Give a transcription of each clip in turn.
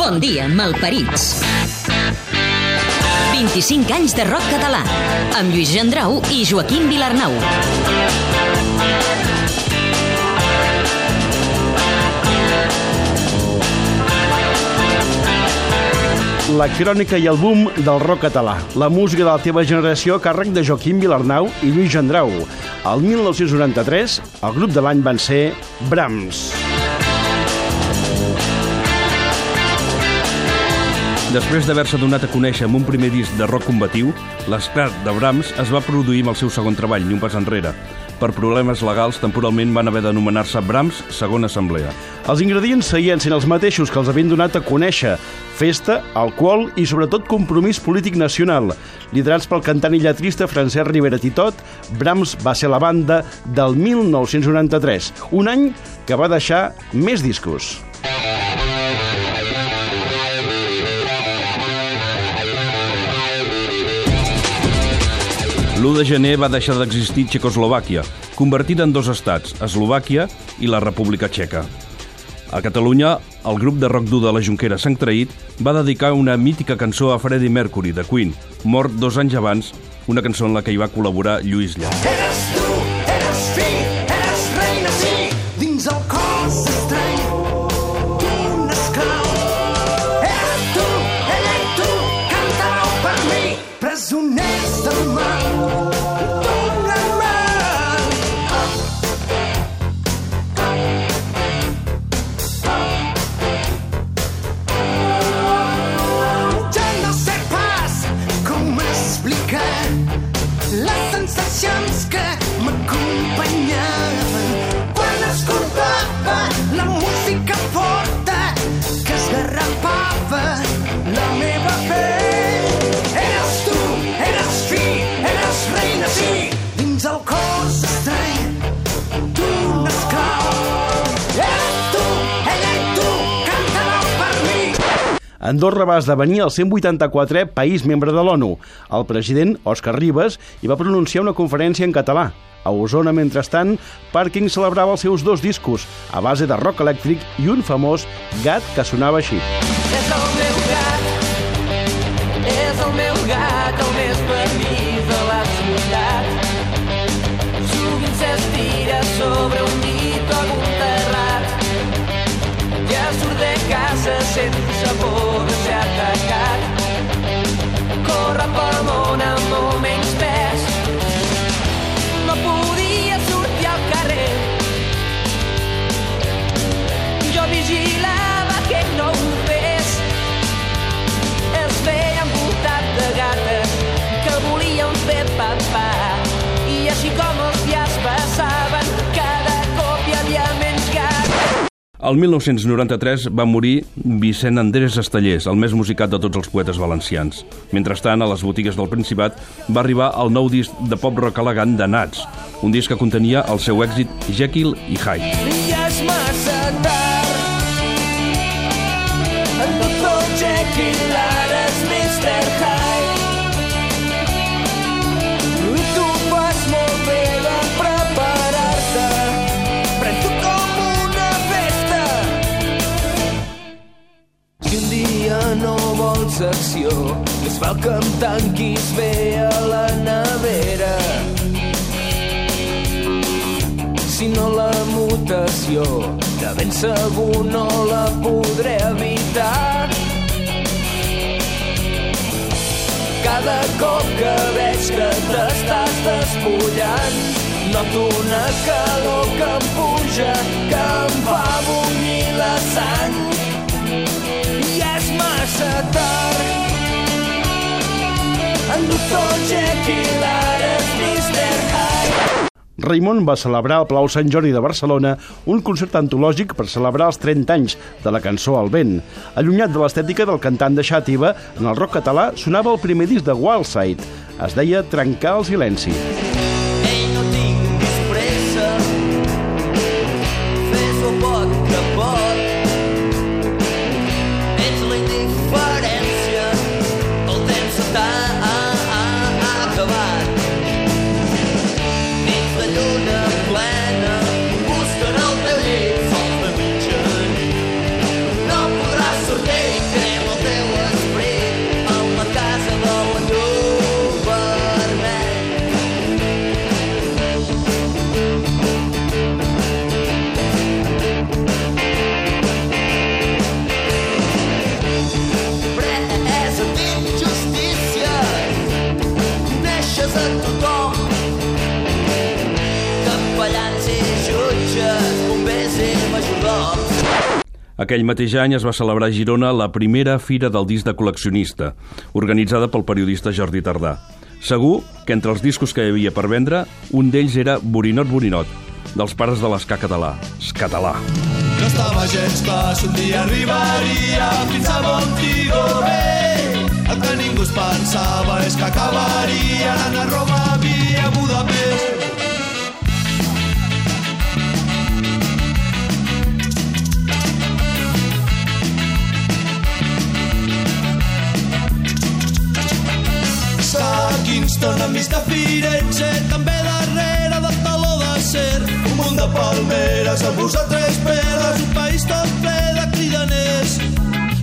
Bon dia, malparits. 25 anys de rock català, amb Lluís Gendrau i Joaquim Vilarnau. La crònica i el boom del rock català. La música de la teva generació càrrec de Joaquim Vilarnau i Lluís Gendrau. El 1993, el grup de l'any van ser Brahms. Després d'haver-se donat a conèixer amb un primer disc de rock combatiu, l'esclat de Brahms es va produir amb el seu segon treball, ni un pas enrere. Per problemes legals, temporalment van haver d'anomenar-se Brahms Segona Assemblea. Els ingredients seguien sent els mateixos que els havien donat a conèixer. Festa, alcohol i sobretot compromís polític nacional. Liderats pel cantant i lletrista Francesc Rivera Titot, Brahms va ser la banda del 1993, un any que va deixar més discos. L'1 de gener va deixar d'existir Txecoslovàquia, convertida en dos estats, Eslovàquia i la República Txeca. A Catalunya, el grup de rock dur de la Junquera Sant Traït va dedicar una mítica cançó a Freddie Mercury, de Queen, mort dos anys abans, una cançó en la que hi va col·laborar Lluís Llach. Andorra va esdevenir el 184è país membre de l'ONU. El president, Òscar Ribes, hi va pronunciar una conferència en català. A Osona, mentrestant, Parking celebrava els seus dos discos, a base de rock elèctric i un famós gat que sonava així. És El 1993 va morir Vicent Andrés Estellers, el més musicat de tots els poetes valencians. Mentrestant, a les botigues del Principat va arribar el nou disc de pop-rock elegant de Nats, un disc que contenia el seu èxit Jekyll i Hyde. Val que em tanquis bé a la nevera. Si no la mutació de ben segur no la podré evitar. Cada cop que veig que t'estàs despullant noto una calor que em puja, que em fa bullir la sang. I és massa tard. Raimon va celebrar al Palau Sant Jordi de Barcelona un concert antològic per celebrar els 30 anys de la cançó Al vent. Allunyat de l'estètica del cantant de Xàtiva, en el rock català sonava el primer disc de Wildside. Es deia Trencar el silenci. Ei, Aquell mateix any es va celebrar a Girona la primera Fira del Disc de Col·leccionista, organitzada pel periodista Jordi Tardà. Segur que entre els discos que hi havia per vendre, un d'ells era Borinot Borinot, dels pares de l'esca català. Escatalà. No estava gens clar si un dia arribaria fins a Montego Bay. El que ningú es pensava és que acabaria anant a Roma via Budapest. Kingston amb vista a Firenze, també darrere del taló d'acer. Un munt de palmeres, amb a tres peles, un país tot ple de cridaners.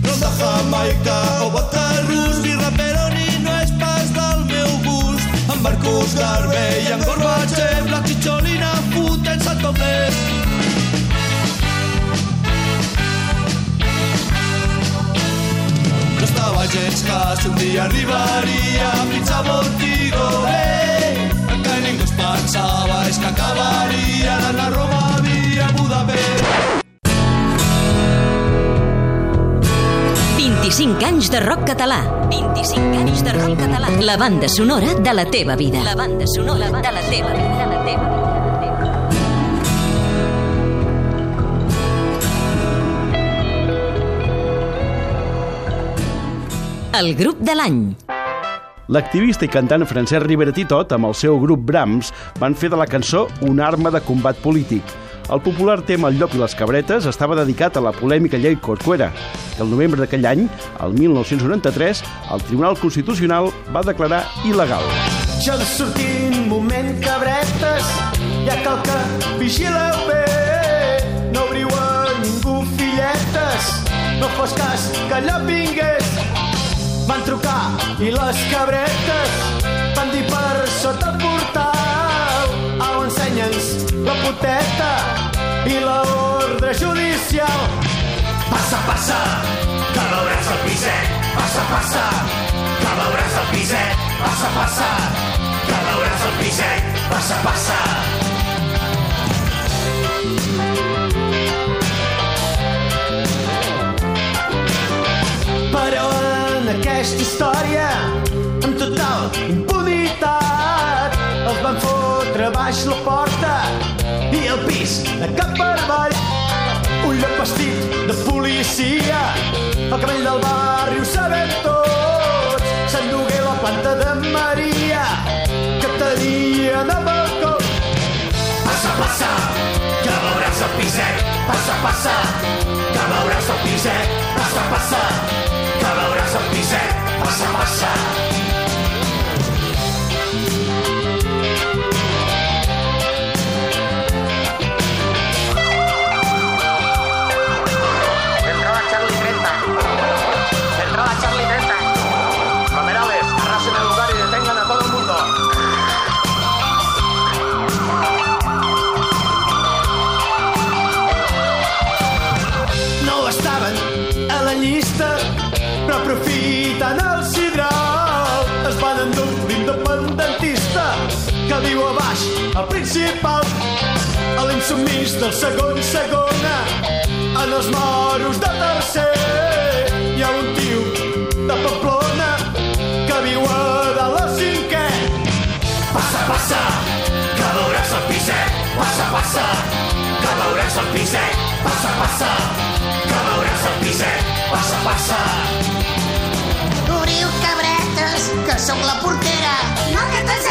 Ron de Jamaica o vodka rus, ni Raperoni no és pas del meu gust. Amb Marcus Garvey i amb Gorbachev, la xicholina fotent-se topless. No si un dia arribaria fins a Montego Bay. Que ningú es pensava és que acabaria anant a Roma via Budapest. 25 anys de rock català. 25 anys de rock català. La banda sonora de la teva vida. La banda sonora de la teva vida. De la teva vida. El grup de l'any. L'activista i cantant Francesc Rivera Titot, amb el seu grup Brahms, van fer de la cançó una arma de combat polític. El popular tema El llop i les cabretes estava dedicat a la polèmica llei Corcuera, que el novembre d'aquell any, el 1993, el Tribunal Constitucional va declarar il·legal. Ja de sortint moment cabretes, ja cal que vigileu bé. No obriu a ningú filletes, no fos cas que allò vingués. Van trucar i les cabretes van dir per sota el portal au ensenya'ns la puteta i l'ordre judicial. Passa, passa, que veuràs el piset. Passa, passa, que veuràs el piset. Passa, passa, que veuràs el piset. Passa, passa. Aquesta història, amb total impunitat, els van fotre baix la porta i el pis de cap per avall. Un lloc vestit de policia, el cabell del barri ho sabem tots. S'endugué la planta de Maria, que tenia de balcó. Passa, passa, que veuràs el piset. Passa, passa, que veuràs el piset. Passa, passa, veuràs el piset. Passa, passa. Al principal, a l'insumís del segon segona, en els moros de tercer. Hi ha un tio de Pamplona que viu a dalt al cinquè. Passa, passa, que veuràs el piset. Passa, passa, que veuràs el piset. Passa, passa, que veuràs el piset. Passa, passa. Obriu cabretes, que sóc la portera. No, que tu ets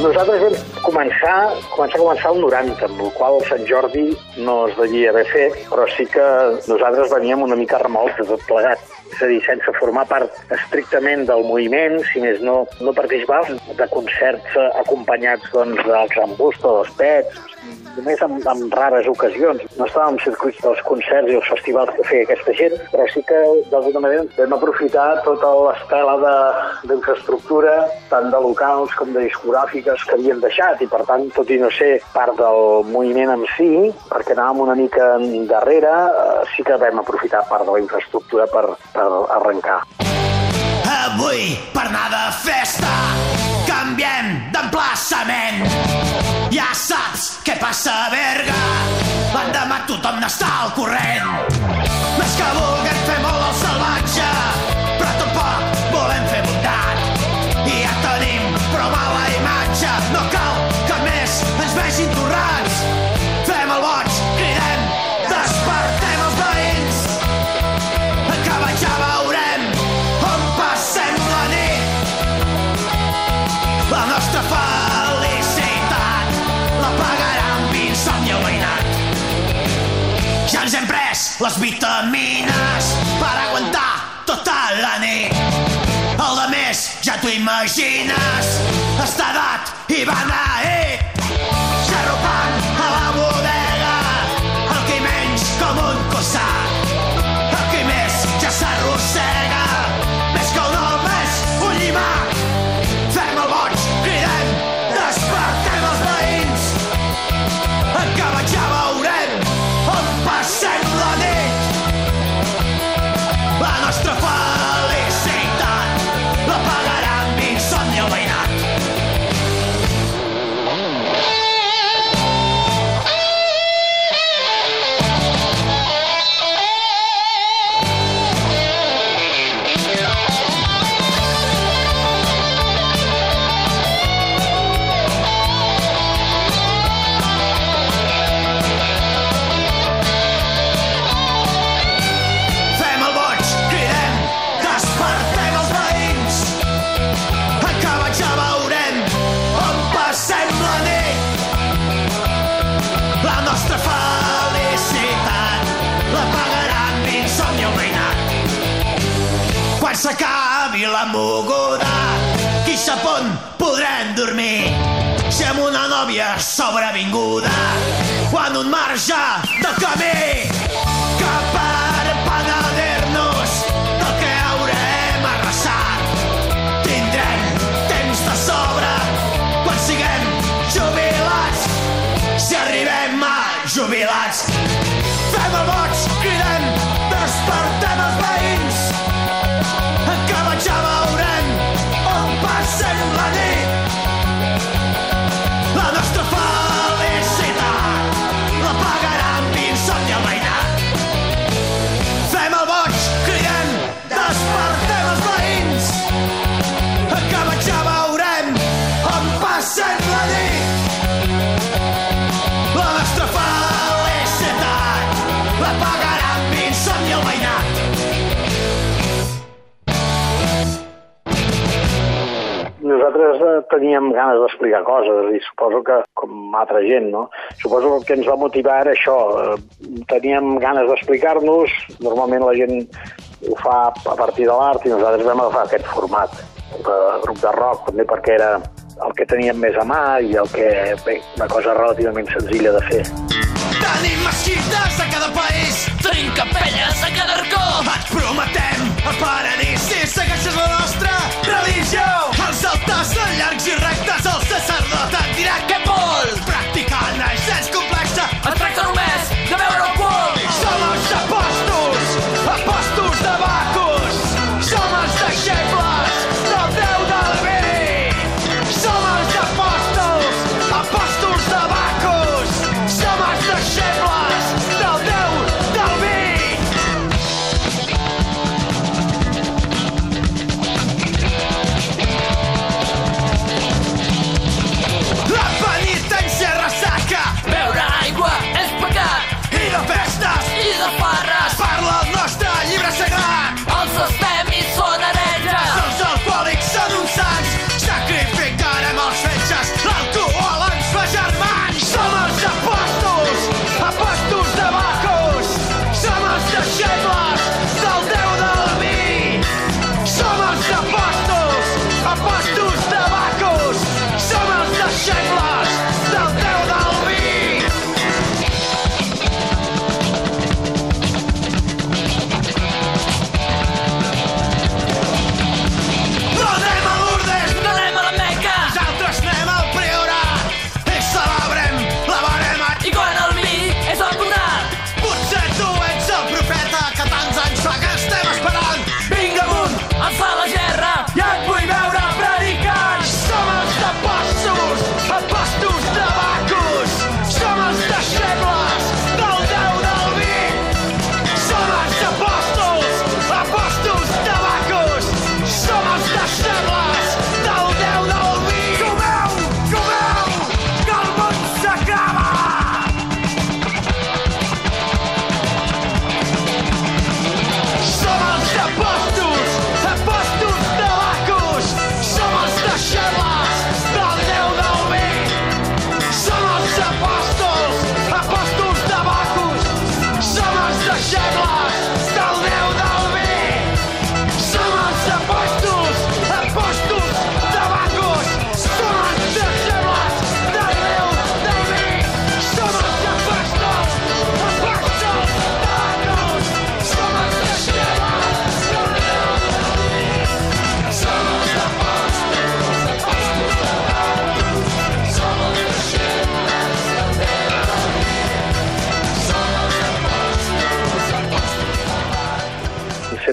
Nosaltres vam començar, començar a començar el 90, amb el qual Sant Jordi no es devia haver fet, però sí que nosaltres veníem una mica remolts de tot plegat. És a dir, sense formar part estrictament del moviment, si més no, no participàvem de concerts acompanyats doncs, dels Rambusto, dels Pets, només en, en rares ocasions. No estàvem circuits dels concerts i els festivals que feia aquesta gent, però sí que d'alguna manera vam aprofitar tota l'estela d'infraestructura, tant de locals com de discogràfiques que havien deixat, i per tant, tot i no ser part del moviment en si, perquè anàvem una mica darrere, eh, sí que vam aprofitar part de la infraestructura per, per arrencar. Avui, per anar de festa, canviem d'emplaçament. Ja saps què passa a Berga, l'endemà tothom n'està al corrent. Més que vulguem fer molt el salvatge, les vitamines per aguantar tota la nit. El de més ja t'ho imagines, està dat i beneït. s'acabi la moguda, qui sap on podrem dormir si amb una nòvia sobrevinguda? Quan un marge de camí teníem ganes d'explicar coses i suposo que, com altra gent, no? Suposo que el que ens va motivar era això. Eh, teníem ganes d'explicar-nos, normalment la gent ho fa a partir de l'art i nosaltres vam agafar aquest format de grup de rock, també perquè era el que teníem més a mà i el que, bé, una cosa relativament senzilla de fer. Tenim mesquites a cada país, tenim capelles a cada arcó. Et prometem el paradís si segueixes la nostra religió. Els altars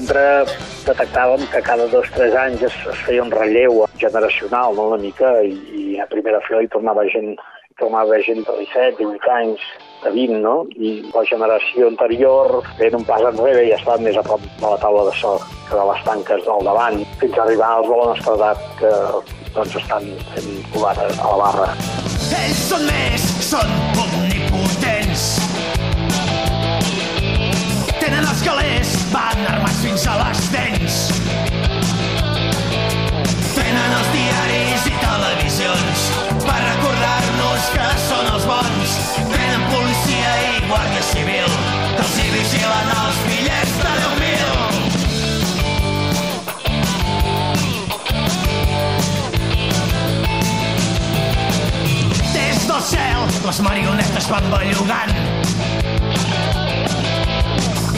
sempre detectàvem que cada dos o tres anys es, es feia un relleu generacional, no?, una mica, i, i a primera fila hi tornava gent tornava gent de 17, 18 anys, de 20, no? I la generació anterior feien un pas enrere i estaven més a prop de la taula de so que de les tanques del davant, fins a arribar als de la nostra edat que doncs estan fent covada a la barra. Ells són més, són omnipotents. Tenen els calés, van armats fins a les dents. Tenen els diaris i televisions per recordar-nos que són els bons. Tenen policia i guàrdia civil que els hi vigilen els bitllets de 10.000. Des del cel, les marionetes van bellugant.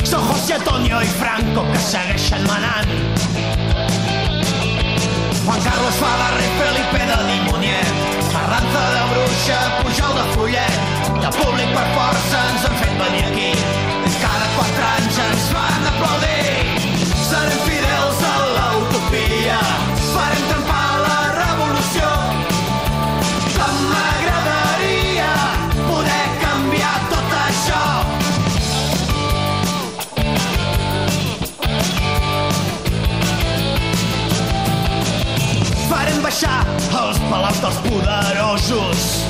Són José Antonio i Franco que segueixen manant. Palaus dels poderosos.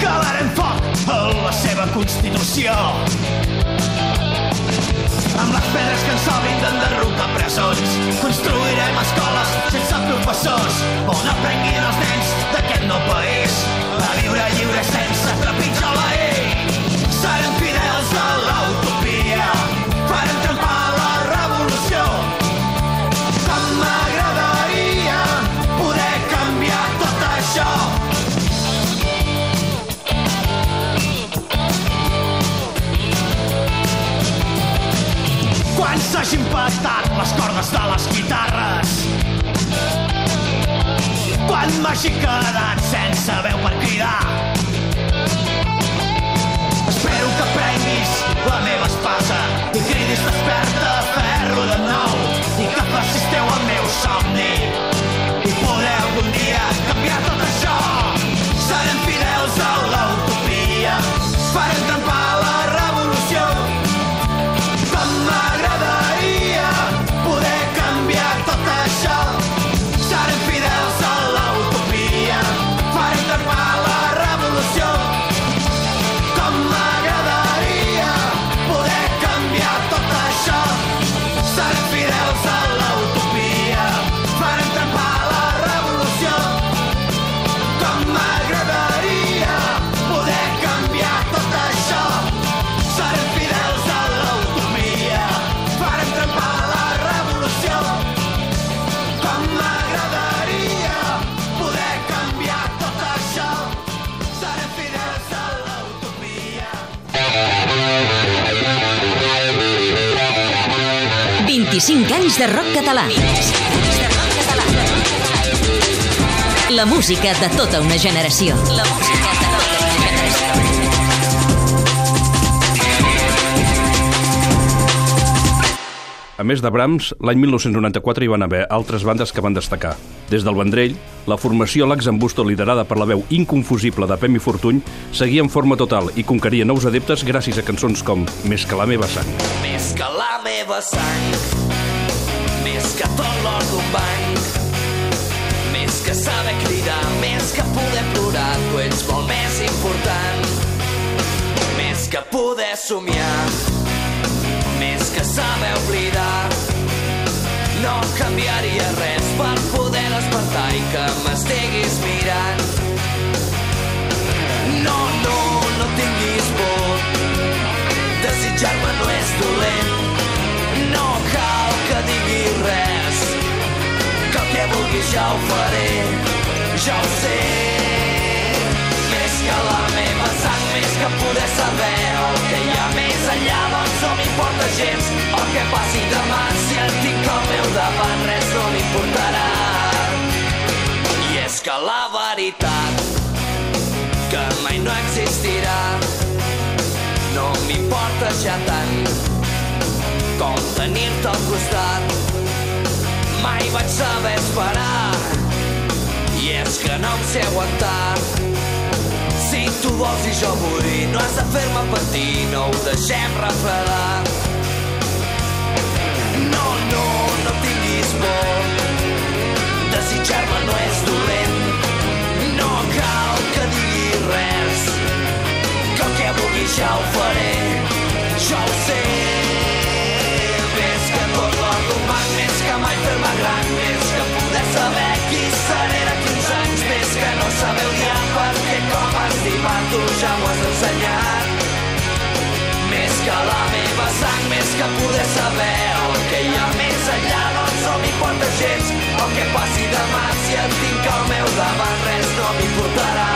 Calarem foc a la seva constitució. Amb les pedres que ens sobrin d'enderrocar presons construirem escoles sense professors on aprenguin els nens d'aquest nou país a viure lliure sense trepitjar la llei. Serem 25 anys de rock català. La música de tota una generació. La música de tota una generació. A més de Brahms, l'any 1994 hi van haver altres bandes que van destacar. Des del Vendrell, la formació Laxambusto, liderada per la veu inconfusible de Pemi Fortuny, seguia en forma total i conqueria nous adeptes gràcies a cançons com Més que la meva sang. Més que la meva sang, més que tot l'or d'un banc, més que saber cridar, més que poder plorar, tu ets molt més important. Més que poder somiar, més que saber oblidar. No canviaria res per poder despertar i que m'estiguis mirant. No, no, no tinguis por, desitjar-me no és dolent. No cal que diguis res, que el que vulguis ja ho faré, ja ho sé. Més que la meva sang, més que poder saber el que hi ha més enllà, doncs no m'importa gens el que passi demà. Si et tinc al meu davant, res no m'importarà. I és que la veritat que mai no existirà no m'importa ja tant com tenir-te al costat. Mai vaig saber esperar, i és que no em sé aguantar. Si tu vols i jo vull, no has de fer-me patir, no ho deixem refredar. No, no, no tinguis por, desitjar-me no és dolent, no cal que digui res, que el que vulgui ja ho faré, jo ho sé. Banc, més que mai fer-me gran, més que poder saber qui seré d'aquí uns anys, més que no saber odiar perquè com estimar tu ja m'ho has ensenyat. Més que la meva sang, més que poder saber el que hi ha més enllà, doncs no m'importa gens el que passi demà, si et tinc al meu davant res no m'importarà.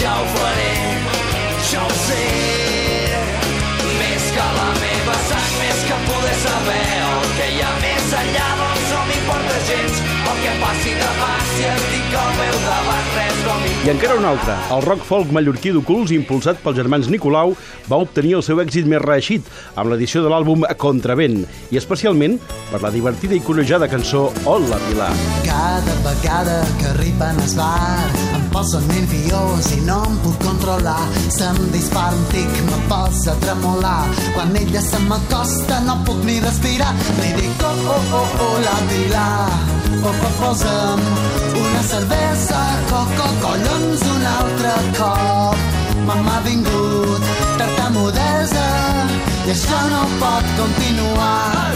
Ja ho faré. Jo ho sé. Més que la meva sang, més que poder saber el que hi ha més enllà, doncs no m'importa gens el que passi demà. Si et tinc al meu davant, res no m'importa. I encara un altre, el rock folk mallorquí d'Oculs, impulsat pels germans Nicolau, va obtenir el seu èxit més reeixit amb l'edició de l'àlbum Contravent, i especialment per la divertida i conejada cançó Hola, Pilar. Cada vegada que arriben al bar em poso nerviós i no em puc controlar. Se'm dispara un tic, me posa a tremolar. Quan ella se m'acosta no puc ni respirar. Li dic, oh, oh, oh, oh, la Pilar. Oh, oh, posa'm una cervesa, coco, collons, un altre cop. M'ha vingut tartamudesa i això no pot continuar.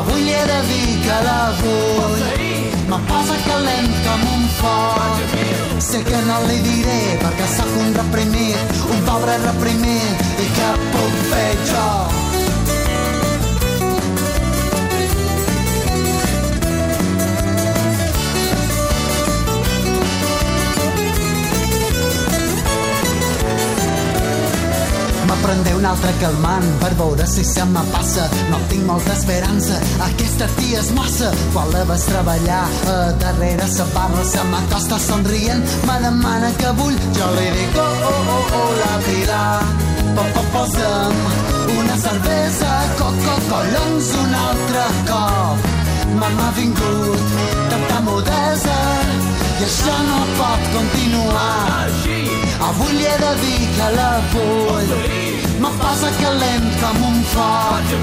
Avui he de dir que la vull Me posa calent com un foc Sé que no li diré perquè sóc un reprimit Un pobre reprimit I què puc fer jo? Un altre calmant per veure si se me passa. No tinc molta esperança, aquesta tia és massa. Quan la vas treballar a darrere sa barra se m'acosta somrient, me demana que vull. Jo li dic, oh, oh, oh, oh, la Pilar, po, po, posa'm una cervesa, coco, collons, un altre cop. M'ha vingut tanta modesa i això no pot continuar. Avui li he de dir que la vull Me passa calent com un foc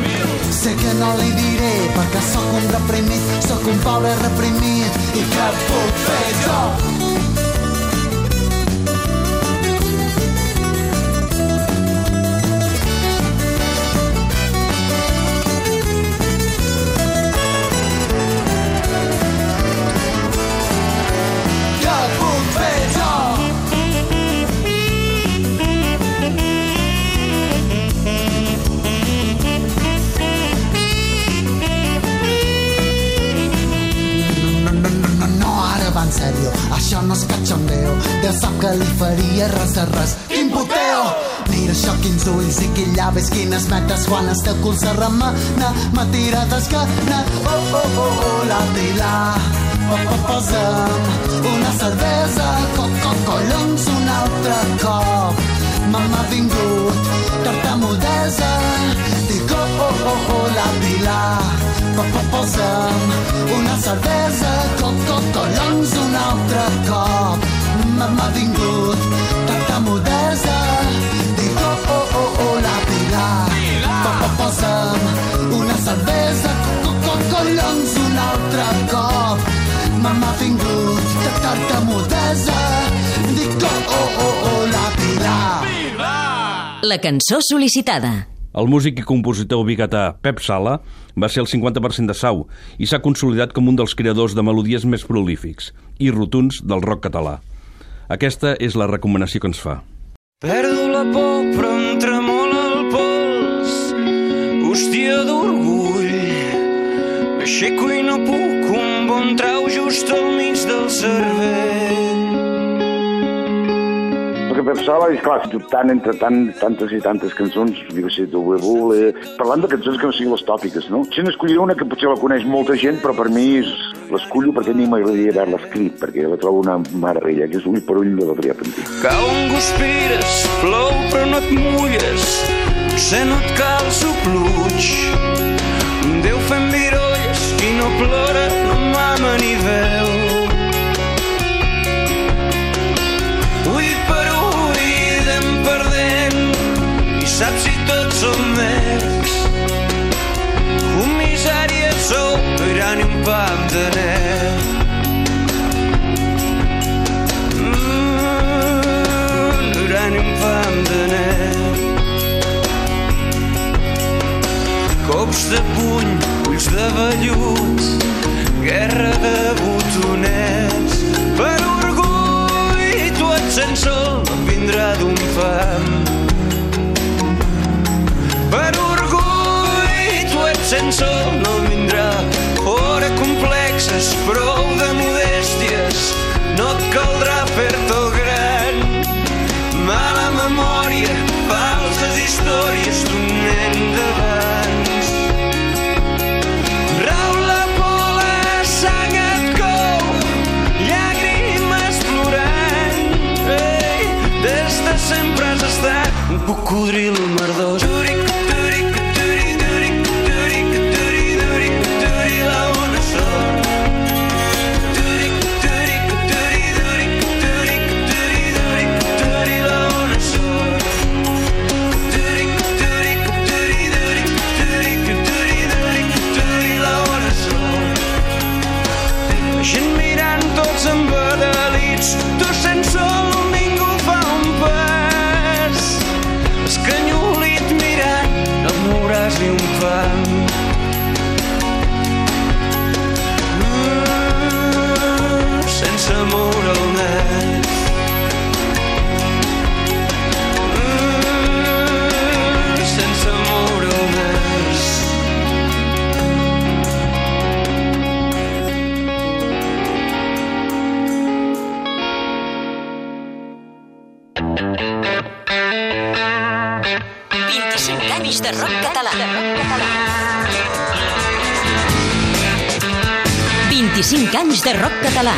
Sé que no li diré perquè sóc un reprimit Sóc un pobre reprimit. I què puc fer jo? Quines metes quan el teu cul se remena. M'ha tirat escana. Oh, oh, oh, oh, la Pilar. Oh, oh, posa'm una cervesa, coco, collons, un altre cop. M'ha vingut tartamudesa. Dic, oh, oh, oh, oh, la Pilar. Oh, oh, posa'm una cervesa, coco, collons, un altre cop. M'ha vingut La cançó sol·licitada. El músic i compositor biguetà Pep Sala va ser el 50% de Sau i s'ha consolidat com un dels creadors de melodies més prolífics i rotuns del rock català. Aquesta és la recomanació que ens fa. Perdo la por, però em tremola el pols. Hòstia d'orgull. M'aixeco i no puc, un bon trau just al mig del cervell. Pensava és, clar, tant entre tant, tantes i tantes cançons, dic així, tu voler... Parlant de cançons que no siguin les tòpiques, no? Si n'escolliria una que potser la coneix molta gent, però per mi és... l'escollo perquè a mi m'agradaria haver-la escrit, perquè la trobo una meravella, que és Ull per ull de l'Adrià Pantí. Cau un guspires, plou però no et mulles, potser no et cal sopluig. Cops de puny, ulls de vellut, guerra de botonets. Per orgull, tu et sents sol, no vindrà d'un fam. Per orgull, tu et sents sol, no vindrà 25 anys de rock català.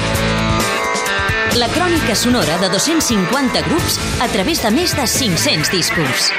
La crònica sonora de 250 grups a través de més de 500 discos.